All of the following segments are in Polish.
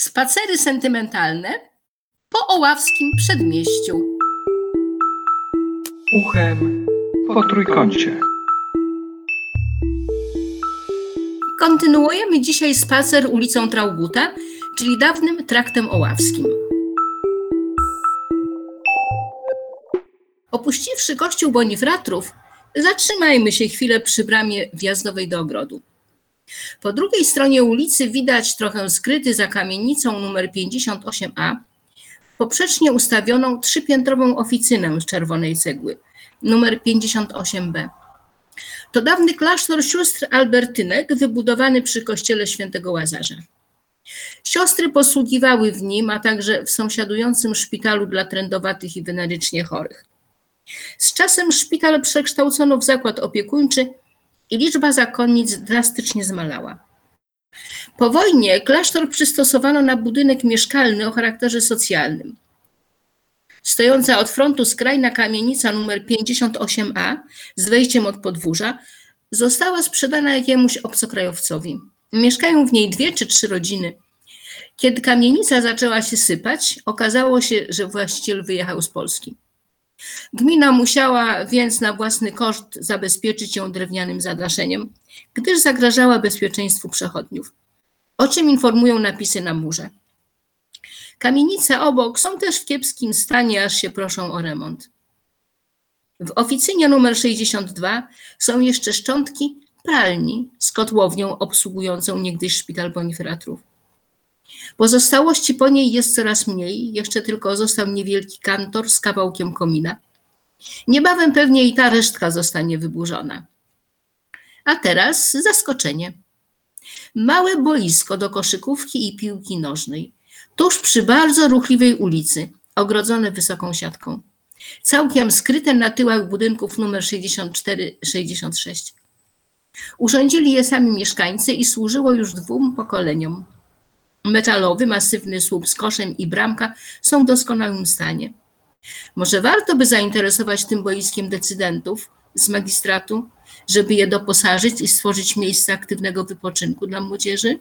Spacery sentymentalne po oławskim przedmieściu. Uchem po trójkącie. Kontynuujemy dzisiaj spacer ulicą Trauguta, czyli dawnym traktem oławskim. Opuściwszy kościół Bonifratrów, zatrzymajmy się chwilę przy bramie wjazdowej do ogrodu. Po drugiej stronie ulicy widać trochę skryty za kamienicą numer 58a poprzecznie ustawioną trzypiętrową oficynę z czerwonej cegły, numer 58b. To dawny klasztor sióstr Albertynek wybudowany przy kościele świętego Łazarza. Siostry posługiwały w nim, a także w sąsiadującym szpitalu dla trędowatych i wenerycznie chorych. Z czasem szpital przekształcono w zakład opiekuńczy i liczba zakonnic drastycznie zmalała. Po wojnie klasztor przystosowano na budynek mieszkalny o charakterze socjalnym. Stojąca od frontu skrajna kamienica numer 58a z wejściem od podwórza została sprzedana jakiemuś obcokrajowcowi. Mieszkają w niej dwie czy trzy rodziny. Kiedy kamienica zaczęła się sypać, okazało się, że właściciel wyjechał z Polski. Gmina musiała więc na własny koszt zabezpieczyć ją drewnianym zadaszeniem, gdyż zagrażała bezpieczeństwu przechodniów, o czym informują napisy na murze. Kamienice obok są też w kiepskim stanie, aż się proszą o remont. W oficynie numer 62 są jeszcze szczątki pralni z kotłownią obsługującą niegdyś szpital Bonifratrów. Pozostałości po niej jest coraz mniej, jeszcze tylko został niewielki kantor z kawałkiem komina. Niebawem pewnie i ta resztka zostanie wyburzona. A teraz zaskoczenie. Małe boisko do koszykówki i piłki nożnej, tuż przy bardzo ruchliwej ulicy, ogrodzone wysoką siatką. Całkiem skryte na tyłach budynków numer 64-66. Urządzili je sami mieszkańcy i służyło już dwóm pokoleniom. Metalowy, masywny słup z koszem i bramka są w doskonałym stanie. Może warto by zainteresować tym boiskiem decydentów z magistratu, żeby je doposażyć i stworzyć miejsce aktywnego wypoczynku dla młodzieży?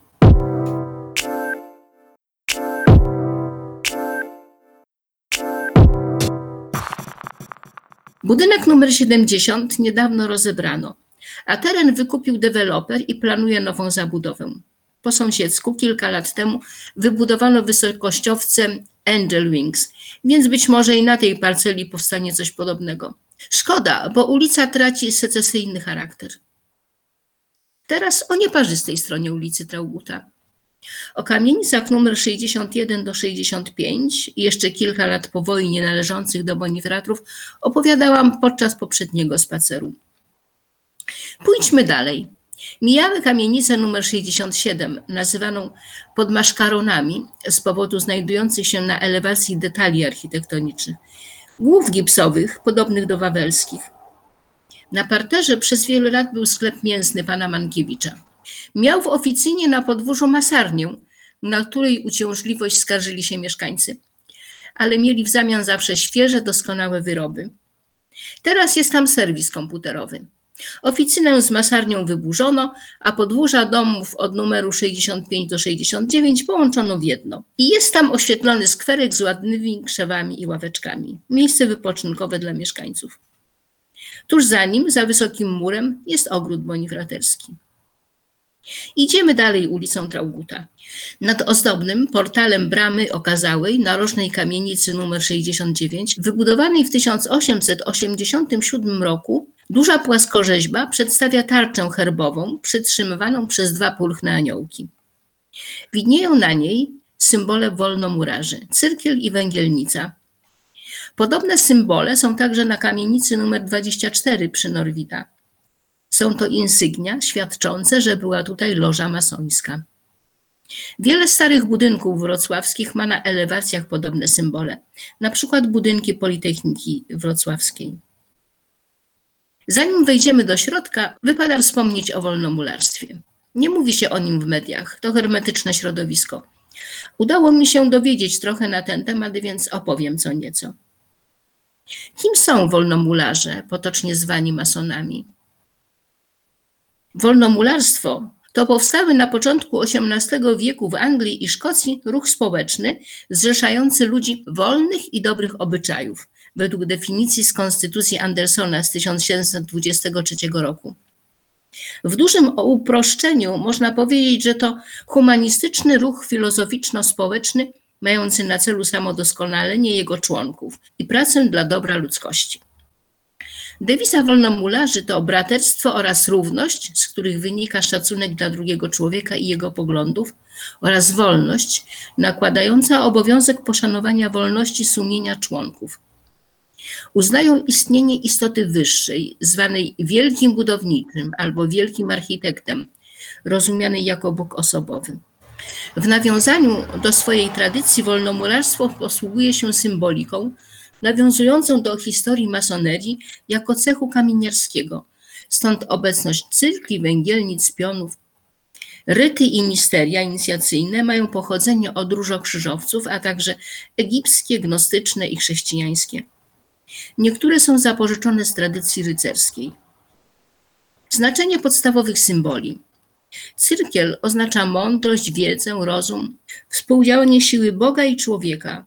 Budynek numer 70 niedawno rozebrano, a teren wykupił deweloper i planuje nową zabudowę. Po sąsiedzku kilka lat temu wybudowano wysokościowce Angel Wings, więc być może i na tej parceli powstanie coś podobnego. Szkoda, bo ulica traci secesyjny charakter. Teraz o nieparzystej stronie ulicy Trauguta. O kamienicach numer 61 do 65 i jeszcze kilka lat po wojnie należących do Bonifratrów opowiadałam podczas poprzedniego spaceru. Pójdźmy dalej. Mijamy kamienicę numer 67, nazywaną podmaszkaronami z powodu znajdujących się na elewacji detali architektonicznych, głów gipsowych, podobnych do wawelskich. Na parterze przez wiele lat był sklep mięsny pana Mankiewicza. Miał w oficynie na podwórzu masarnię, na której uciążliwość skarżyli się mieszkańcy, ale mieli w zamian zawsze świeże, doskonałe wyroby. Teraz jest tam serwis komputerowy. Oficynę z masarnią wyburzono, a podwórza domów od numeru 65 do 69 połączono w jedno. I jest tam oświetlony skwerek z ładnymi krzewami i ławeczkami. Miejsce wypoczynkowe dla mieszkańców. Tuż za nim, za wysokim murem, jest ogród bonifraterski. Idziemy dalej ulicą Trauguta. Nad ozdobnym portalem bramy okazałej, narożnej kamienicy nr 69, wybudowanej w 1887 roku, duża płaskorzeźba przedstawia tarczę herbową przytrzymywaną przez dwa pulchne aniołki. Widnieją na niej symbole wolnomurarzy, cyrkiel i węgielnica. Podobne symbole są także na kamienicy nr 24 przy Norwida. Są to insygnia świadczące, że była tutaj loża masońska. Wiele starych budynków wrocławskich ma na elewacjach podobne symbole, na przykład budynki Politechniki Wrocławskiej. Zanim wejdziemy do środka, wypada wspomnieć o wolnomularstwie. Nie mówi się o nim w mediach, to hermetyczne środowisko. Udało mi się dowiedzieć trochę na ten temat, więc opowiem co nieco. Kim są wolnomularze, potocznie zwani masonami? Wolnomularstwo To powstały na początku XVIII wieku w Anglii i Szkocji ruch społeczny zrzeszający ludzi wolnych i dobrych obyczajów, według definicji z Konstytucji Andersona z 1723 roku. W dużym uproszczeniu można powiedzieć, że to humanistyczny ruch filozoficzno-społeczny mający na celu samodoskonalenie jego członków i pracę dla dobra ludzkości. Dewiza wolnomularzy to braterstwo oraz równość, z których wynika szacunek dla drugiego człowieka i jego poglądów, oraz wolność, nakładająca obowiązek poszanowania wolności sumienia członków. Uznają istnienie istoty wyższej, zwanej wielkim budowniczym albo wielkim architektem, rozumianej jako Bóg osobowy. W nawiązaniu do swojej tradycji wolnomularstwo posługuje się symboliką, nawiązującą do historii masonerii jako cechu kamieniarskiego, stąd obecność cyrkli, węgielnic, pionów. Ryty i misteria inicjacyjne mają pochodzenie od różokrzyżowców, a także egipskie, gnostyczne i chrześcijańskie. Niektóre są zapożyczone z tradycji rycerskiej. Znaczenie podstawowych symboli. Cyrkiel oznacza mądrość, wiedzę, rozum, współdziałanie siły Boga i człowieka,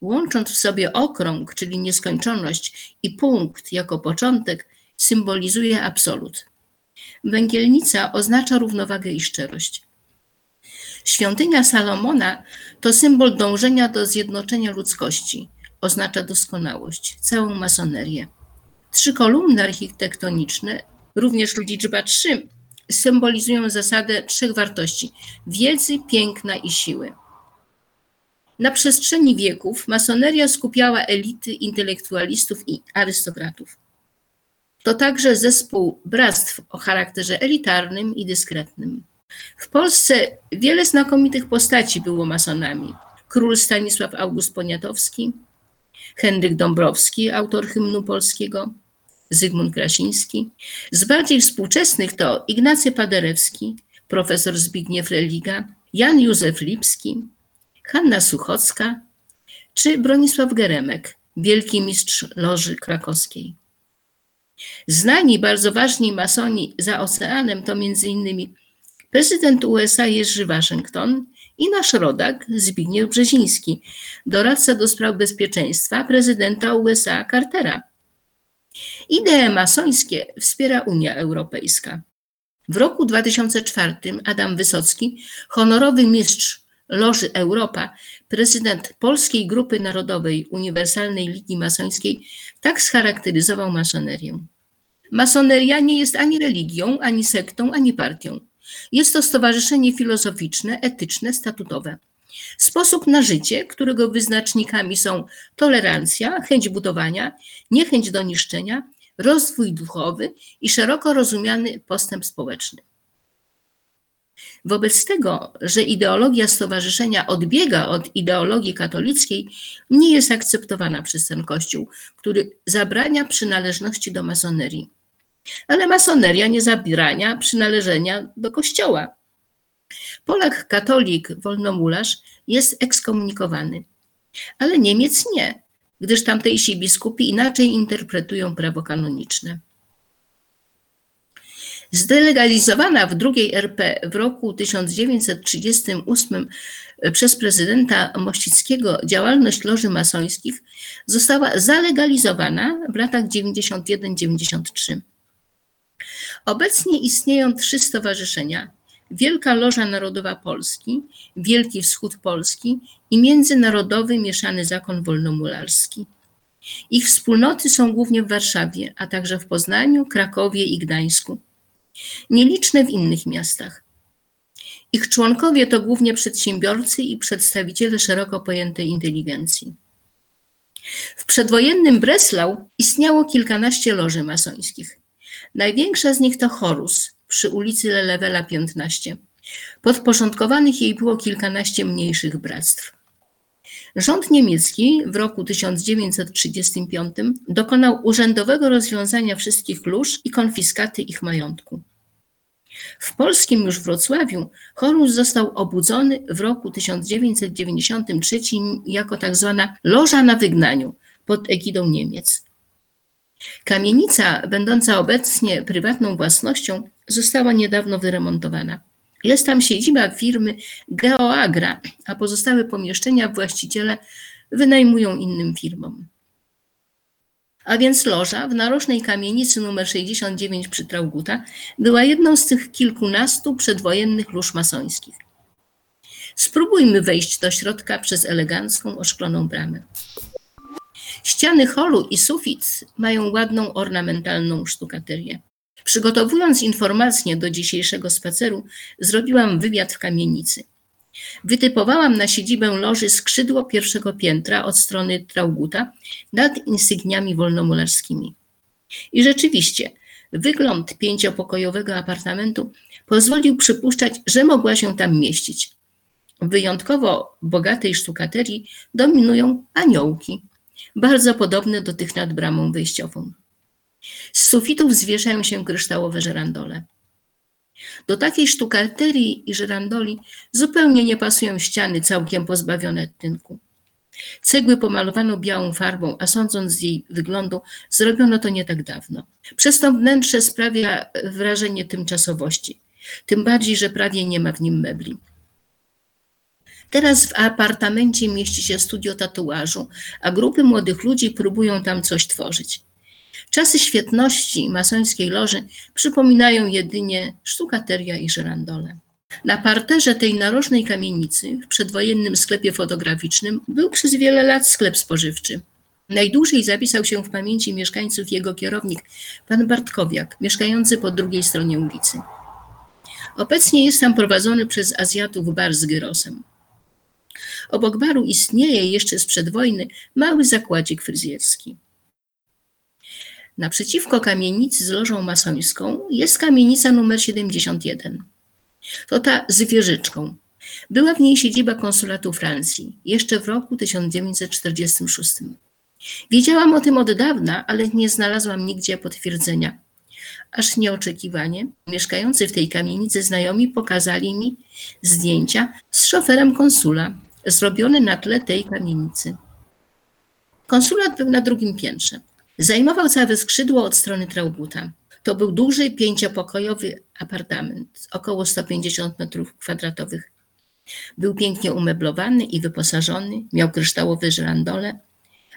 łącząc w sobie okrąg, czyli nieskończoność, i punkt jako początek, symbolizuje absolut. Węgielnica oznacza równowagę i szczerość. Świątynia Salomona to symbol dążenia do zjednoczenia ludzkości, oznacza doskonałość, całą masonerię. Trzy kolumny architektoniczne, również liczba trzy, symbolizują zasadę trzech wartości: wiedzy, piękna i siły. Na przestrzeni wieków masoneria skupiała elity intelektualistów i arystokratów. To także zespół bractw o charakterze elitarnym i dyskretnym. W Polsce wiele znakomitych postaci było masonami. Król Stanisław August Poniatowski, Henryk Dąbrowski, autor hymnu polskiego, Zygmunt Krasiński. Z bardziej współczesnych to Ignacy Paderewski, profesor Zbigniew Religa, Jan Józef Lipski, Hanna Suchocka czy Bronisław Geremek, wielki mistrz Loży Krakowskiej. Znani, bardzo ważni masoni za oceanem to m.in. prezydent USA Jerzy Waszyngton i nasz rodak Zbigniew Brzeziński, doradca do spraw bezpieczeństwa prezydenta USA Cartera. Idee masońskie wspiera Unia Europejska. W roku 2004 Adam Wysocki, honorowy mistrz Loży Europa, prezydent Polskiej Grupy Narodowej Uniwersalnej Ligi Masońskiej, tak scharakteryzował masonerię. Masoneria nie jest ani religią, ani sektą, ani partią. Jest to stowarzyszenie filozoficzne, etyczne, statutowe. Sposób na życie, którego wyznacznikami są tolerancja, chęć budowania, niechęć do niszczenia, rozwój duchowy i szeroko rozumiany postęp społeczny. Wobec tego, że ideologia stowarzyszenia odbiega od ideologii katolickiej, nie jest akceptowana przez ten Kościół, który zabrania przynależności do masonerii. Ale masoneria nie zabrania przynależenia do Kościoła. Polak, katolik, wolnomularz jest ekskomunikowany, ale Niemiec nie, gdyż tamtejsi biskupi inaczej interpretują prawo kanoniczne. Zdelegalizowana w II RP w roku 1938 przez prezydenta Mościckiego działalność loży masońskich została zalegalizowana w latach 91-93. Obecnie istnieją trzy stowarzyszenia: Wielka Loża Narodowa Polski, Wielki Wschód Polski i Międzynarodowy Mieszany Zakon Wolnomularski. Ich wspólnoty są głównie w Warszawie, a także w Poznaniu, Krakowie i Gdańsku. Nieliczne w innych miastach. Ich członkowie to głównie przedsiębiorcy i przedstawiciele szeroko pojętej inteligencji. W przedwojennym Breslau istniało kilkanaście loży masońskich. Największa z nich to Horus przy ulicy Lelewela 15. Podporządkowanych jej było kilkanaście mniejszych bractw. Rząd niemiecki w roku 1935 dokonał urzędowego rozwiązania wszystkich lóż i konfiskaty ich majątku. W polskim już Wrocławiu Horus został obudzony w roku 1993 jako tak zwana loża na wygnaniu pod egidą Niemiec. Kamienica, będąca obecnie prywatną własnością, została niedawno wyremontowana. Jest tam siedziba firmy Geoagra, a pozostałe pomieszczenia właściciele wynajmują innym firmom. A więc loża w narożnej kamienicy nr 69 przy Trauguta była jedną z tych kilkunastu przedwojennych lóż masońskich. Spróbujmy wejść do środka przez elegancką, oszkloną bramę. Ściany holu i sufit mają ładną ornamentalną sztukaterię. Przygotowując informacje do dzisiejszego spaceru, zrobiłam wywiad w kamienicy. Wytypowałam na siedzibę loży skrzydło pierwszego piętra od strony Trauguta nad insygniami wolnomularskimi. I rzeczywiście, wygląd pięciopokojowego apartamentu pozwolił przypuszczać, że mogła się tam mieścić. W wyjątkowo bogatej sztukaterii dominują aniołki, bardzo podobne do tych nad bramą wyjściową. Z sufitów zwieszają się kryształowe żerandole. Do takiej sztukaterii i żerandoli zupełnie nie pasują ściany całkiem pozbawione tynku. Cegły pomalowano białą farbą, a sądząc z jej wyglądu, zrobiono to nie tak dawno. Przez to wnętrze sprawia wrażenie tymczasowości, tym bardziej, że prawie nie ma w nim mebli. Teraz w apartamencie mieści się studio tatuażu, a grupy młodych ludzi próbują tam coś tworzyć. Czasy świetności masońskiej loży przypominają jedynie sztukateria i żerandole. Na parterze tej narożnej kamienicy, w przedwojennym sklepie fotograficznym, był przez wiele lat sklep spożywczy. Najdłużej zapisał się w pamięci mieszkańców jego kierownik, pan Bartkowiak, mieszkający po drugiej stronie ulicy. Obecnie jest tam prowadzony przez Azjatów bar z gyrosem. Obok baru istnieje jeszcze sprzed wojny mały zakładzik fryzjerski. Naprzeciwko kamienicy z lożą masońską jest kamienica numer 71. To ta z wieżyczką. Była w niej siedziba konsulatu Francji, jeszcze w roku 1946. Wiedziałam o tym od dawna, ale nie znalazłam nigdzie potwierdzenia. Aż nieoczekiwanie mieszkający w tej kamienicy znajomi pokazali mi zdjęcia z szoferem konsula, zrobione na tle tej kamienicy. Konsulat był na drugim piętrze. Zajmował całe skrzydło od strony Trauguta. To był duży, pięciopokojowy apartament, około 150 metrów kwadratowych. Był pięknie umeblowany i wyposażony, miał kryształowe żerandole,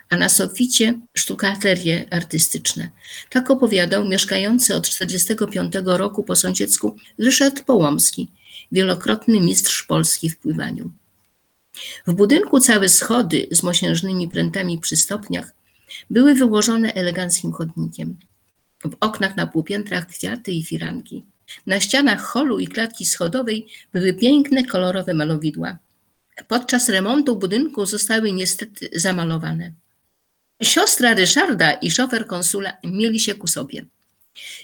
a na soficie sztukaterie artystyczne. Tak opowiadał mieszkający od 1945 roku po sąsiedzku Ryszard Połomski, wielokrotny mistrz Polski w pływaniu. W budynku całe schody z mosiężnymi prętami przy stopniach były wyłożone eleganckim chodnikiem. W oknach na półpiętrach kwiaty i firanki. Na ścianach holu i klatki schodowej były piękne, kolorowe malowidła. Podczas remontu budynku zostały niestety zamalowane. Siostra Ryszarda i szofer konsula mieli się ku sobie.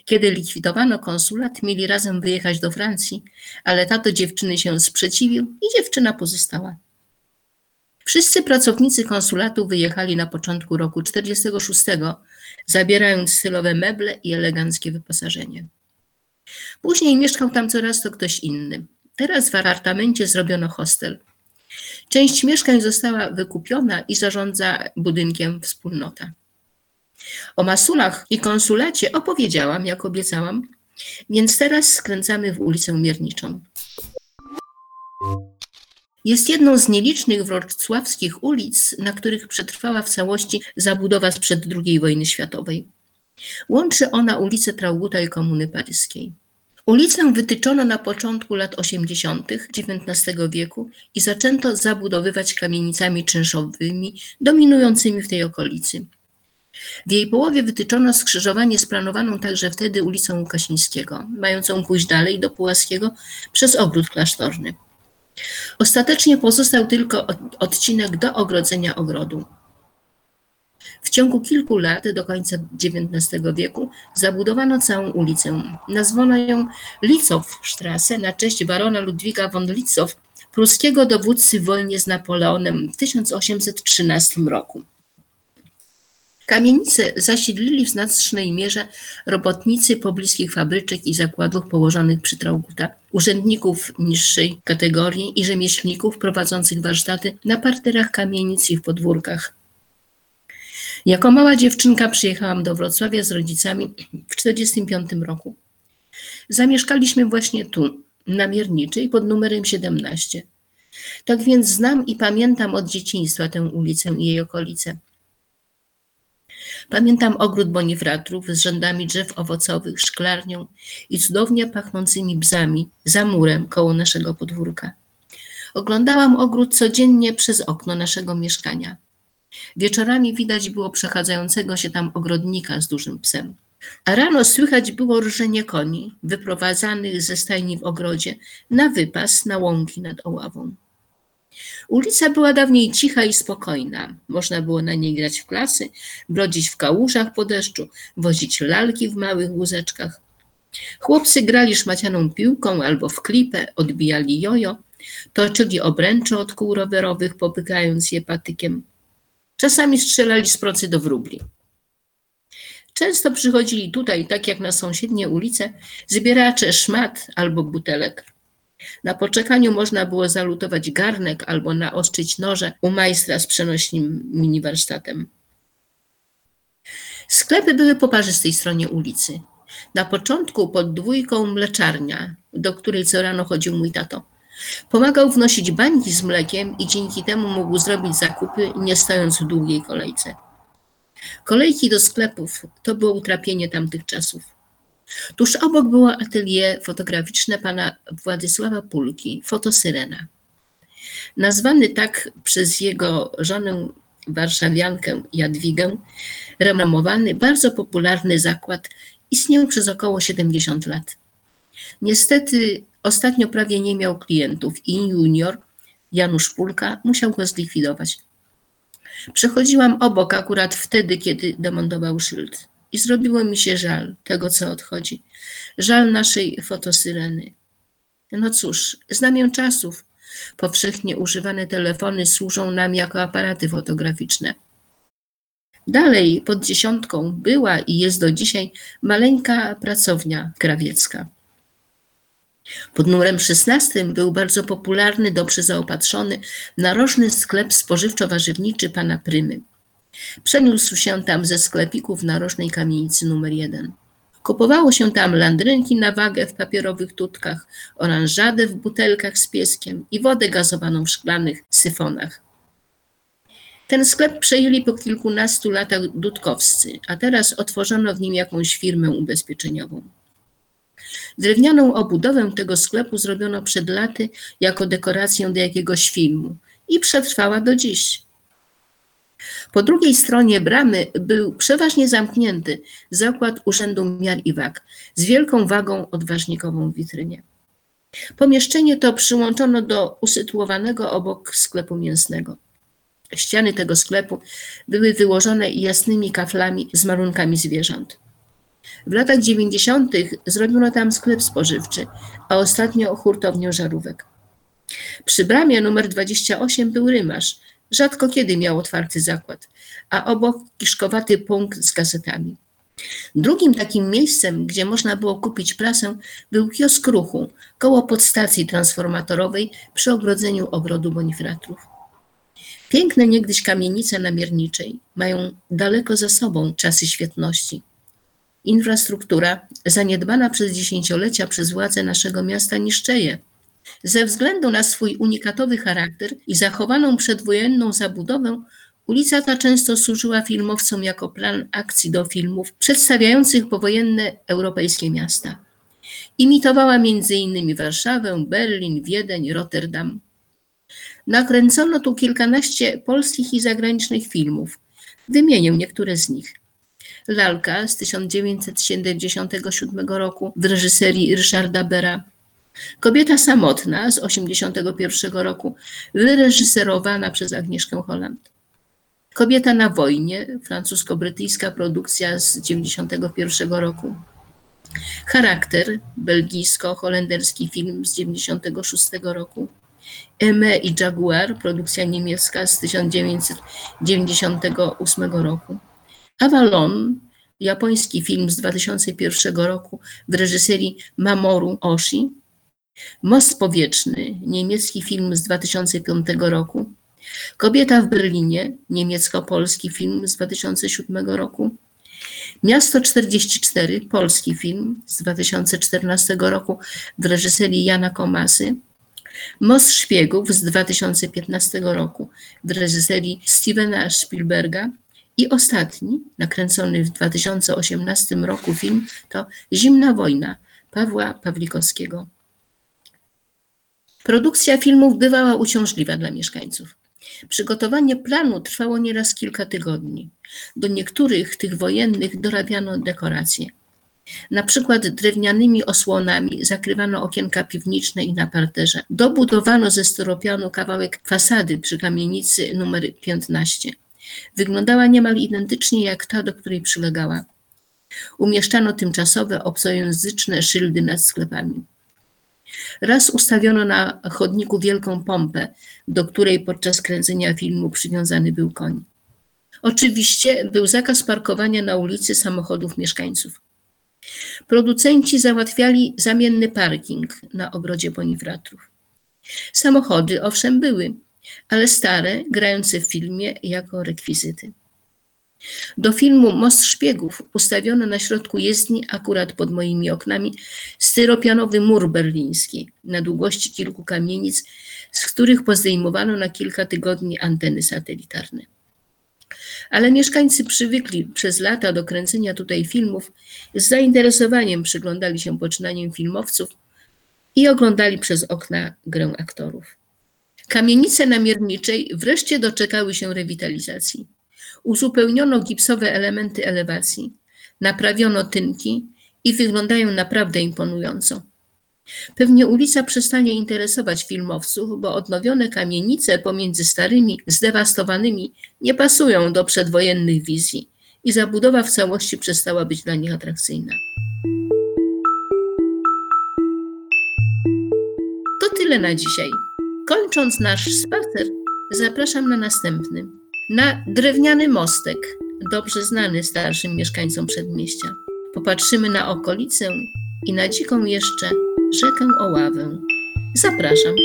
Kiedy likwidowano konsulat, mieli razem wyjechać do Francji, ale tato dziewczyny się sprzeciwił i dziewczyna pozostała. Wszyscy pracownicy konsulatu wyjechali na początku roku 46, zabierając stylowe meble i eleganckie wyposażenie. Później mieszkał tam coraz to ktoś inny. Teraz w apartamencie zrobiono hostel. Część mieszkań została wykupiona i zarządza budynkiem wspólnota. O masulach i konsulacie opowiedziałam, jak obiecałam, więc teraz skręcamy w ulicę Mierniczą. Jest jedną z nielicznych wrocławskich ulic, na których przetrwała w całości zabudowa sprzed II wojny światowej. Łączy ona ulicę Trauguta i Komuny Paryskiej. Ulicę wytyczono na początku lat 80. XIX wieku i zaczęto zabudowywać kamienicami czynszowymi dominującymi w tej okolicy. W jej połowie wytyczono skrzyżowanie z planowaną także wtedy ulicą Łukasińskiego, mającą pójść dalej do Pułaskiego przez ogród klasztorny. Ostatecznie pozostał tylko odcinek do ogrodzenia ogrodu. W ciągu kilku lat, do końca XIX wieku, zabudowano całą ulicę. Nazwano ją Litzowstrasse na cześć barona Ludwika von Litzow, pruskiego dowódcy w wojnie z Napoleonem w 1813 roku. Kamienice zasiedlili w znacznej mierze robotnicy pobliskich fabryczek i zakładów położonych przy Trauguta, urzędników niższej kategorii i rzemieślników prowadzących warsztaty na parterach kamienic i w podwórkach. Jako mała dziewczynka przyjechałam do Wrocławia z rodzicami w 1945 roku. Zamieszkaliśmy właśnie tu, na Mierniczej, pod numerem 17. Tak więc znam i pamiętam od dzieciństwa tę ulicę i jej okolice. Pamiętam ogród bonifratrów z rzędami drzew owocowych, szklarnią i cudownie pachnącymi bzami za murem koło naszego podwórka. Oglądałam ogród codziennie przez okno naszego mieszkania. Wieczorami widać było przechadzającego się tam ogrodnika z dużym psem. A rano słychać było rżenie koni wyprowadzanych ze stajni w ogrodzie na wypas na łąki nad Oławą. Ulica była dawniej cicha i spokojna. Można było na niej grać w klasy, brodzić w kałużach po deszczu, wozić lalki w małych łózeczkach. Chłopcy grali szmacianą piłką albo w klipę, odbijali jojo, toczyli obręcze od kół rowerowych, popykając je patykiem. Czasami strzelali z procy do wróbli. Często przychodzili tutaj, tak jak na sąsiednie ulice, zbieracze szmat albo butelek. Na poczekaniu można było zalutować garnek albo naostrzyć noże u majstra z przenośnym miniwarsztatem. Sklepy były po parzystej stronie ulicy. Na początku pod dwójką mleczarnia, do której co rano chodził mój tato. Pomagał wnosić bańki z mlekiem i dzięki temu mógł zrobić zakupy, nie stojąc w długiej kolejce. Kolejki do sklepów to było utrapienie tamtych czasów. Tuż obok było atelier fotograficzne pana Władysława Pulki, fotosyrena. Nazwany tak przez jego żonę warszawiankę Jadwigę, renomowany, bardzo popularny zakład istniał przez około 70 lat. Niestety ostatnio prawie nie miał klientów i junior Janusz Pulka musiał go zlikwidować. Przechodziłam obok akurat wtedy, kiedy demontował szyld i zrobiło mi się żal tego, co odchodzi. Żal naszej fotosyreny. No cóż, znamię czasów. Powszechnie używane telefony służą nam jako aparaty fotograficzne. Dalej, pod dziesiątką, była i jest do dzisiaj maleńka pracownia krawiecka. Pod numerem 16 był bardzo popularny, dobrze zaopatrzony, narożny sklep spożywczo-warzywniczy pana Prymy. Przeniósł się tam ze sklepików w narożnej kamienicy numer 1. Kupowało się tam landrynki na wagę w papierowych tutkach, oranżadę w butelkach z pieskiem i wodę gazowaną w szklanych syfonach. Ten sklep przejęli po kilkunastu latach dudkowscy, a teraz otworzono w nim jakąś firmę ubezpieczeniową. Drewnianą obudowę tego sklepu zrobiono przed laty jako dekorację do jakiegoś filmu i przetrwała do dziś. Po drugiej stronie bramy był przeważnie zamknięty zakład Urzędu Miar i Wag z wielką wagą odważnikową w witrynie. Pomieszczenie to przyłączono do usytuowanego obok sklepu mięsnego. Ściany tego sklepu były wyłożone jasnymi kaflami z malunkami zwierząt. W latach 90. zrobiono tam sklep spożywczy, a ostatnio hurtownię żarówek. Przy bramie numer 28 był rymarz. Rzadko kiedy miał otwarty zakład, a obok kiszkowaty punkt z gazetami. Drugim takim miejscem, gdzie można było kupić prasę, był kiosk ruchu koło podstacji transformatorowej przy ogrodzeniu ogrodu Bonifratrów. Piękne niegdyś kamienice na Mierniczej mają daleko za sobą czasy świetności. Infrastruktura zaniedbana przez dziesięciolecia przez władze naszego miasta niszczeje. Ze względu na swój unikatowy charakter i zachowaną przedwojenną zabudowę, ulica ta często służyła filmowcom jako plan akcji do filmów przedstawiających powojenne europejskie miasta. Imitowała m.in. Warszawę, Berlin, Wiedeń, Rotterdam. Nakręcono tu kilkanaście polskich i zagranicznych filmów. Wymienię niektóre z nich. Lalka z 1977 roku w reżyserii Ryszarda Bera. Kobieta samotna z 1981 roku, wyreżyserowana przez Agnieszkę Holland. Kobieta na wojnie, francusko-brytyjska produkcja z 1991 roku. Charakter, belgijsko-holenderski film z 1996 roku. Eme i Jaguar, produkcja niemiecka z 1998 roku. Avalon, japoński film z 2001 roku w reżyserii Mamoru Oshii. Most powietrzny, niemiecki film z 2005 roku. Kobieta w Berlinie, niemiecko-polski film z 2007 roku. Miasto 44, polski film z 2014 roku w reżyserii Jana Komasy. Most Szpiegów z 2015 roku w reżyserii Stevena Spielberga. I ostatni, nakręcony w 2018 roku film to Zimna wojna Pawła Pawlikowskiego. Produkcja filmów bywała uciążliwa dla mieszkańców. Przygotowanie planu trwało nieraz kilka tygodni. Do niektórych tych wojennych dorabiano dekoracje. Na przykład drewnianymi osłonami zakrywano okienka piwniczne i na parterze. Dobudowano ze styropianu kawałek fasady przy kamienicy numer 15. Wyglądała niemal identycznie jak ta, do której przylegała. Umieszczano tymczasowe obcojęzyczne szyldy nad sklepami. Raz ustawiono na chodniku wielką pompę, do której podczas kręcenia filmu przywiązany był koń. Oczywiście był zakaz parkowania na ulicy samochodów mieszkańców. Producenci załatwiali zamienny parking na ogrodzie Bonifratrów. Samochody owszem były, ale stare, grające w filmie jako rekwizyty. Do filmu Most Szpiegów ustawiono na środku jezdni, akurat pod moimi oknami, styropianowy mur berliński na długości kilku kamienic, z których pozdejmowano na kilka tygodni anteny satelitarne. Ale mieszkańcy przywykli przez lata do kręcenia tutaj filmów, z zainteresowaniem przyglądali się poczynaniom filmowców i oglądali przez okna grę aktorów. Kamienice namierniczej wreszcie doczekały się rewitalizacji. Uzupełniono gipsowe elementy elewacji, naprawiono tynki i wyglądają naprawdę imponująco. Pewnie ulica przestanie interesować filmowców, bo odnowione kamienice pomiędzy starymi, zdewastowanymi nie pasują do przedwojennych wizji i zabudowa w całości przestała być dla nich atrakcyjna. To tyle na dzisiaj. Kończąc nasz spacer, zapraszam na następny. Na drewniany mostek, dobrze znany starszym mieszkańcom przedmieścia. Popatrzymy na okolicę i na dziką jeszcze rzekę Oławę. Zapraszam.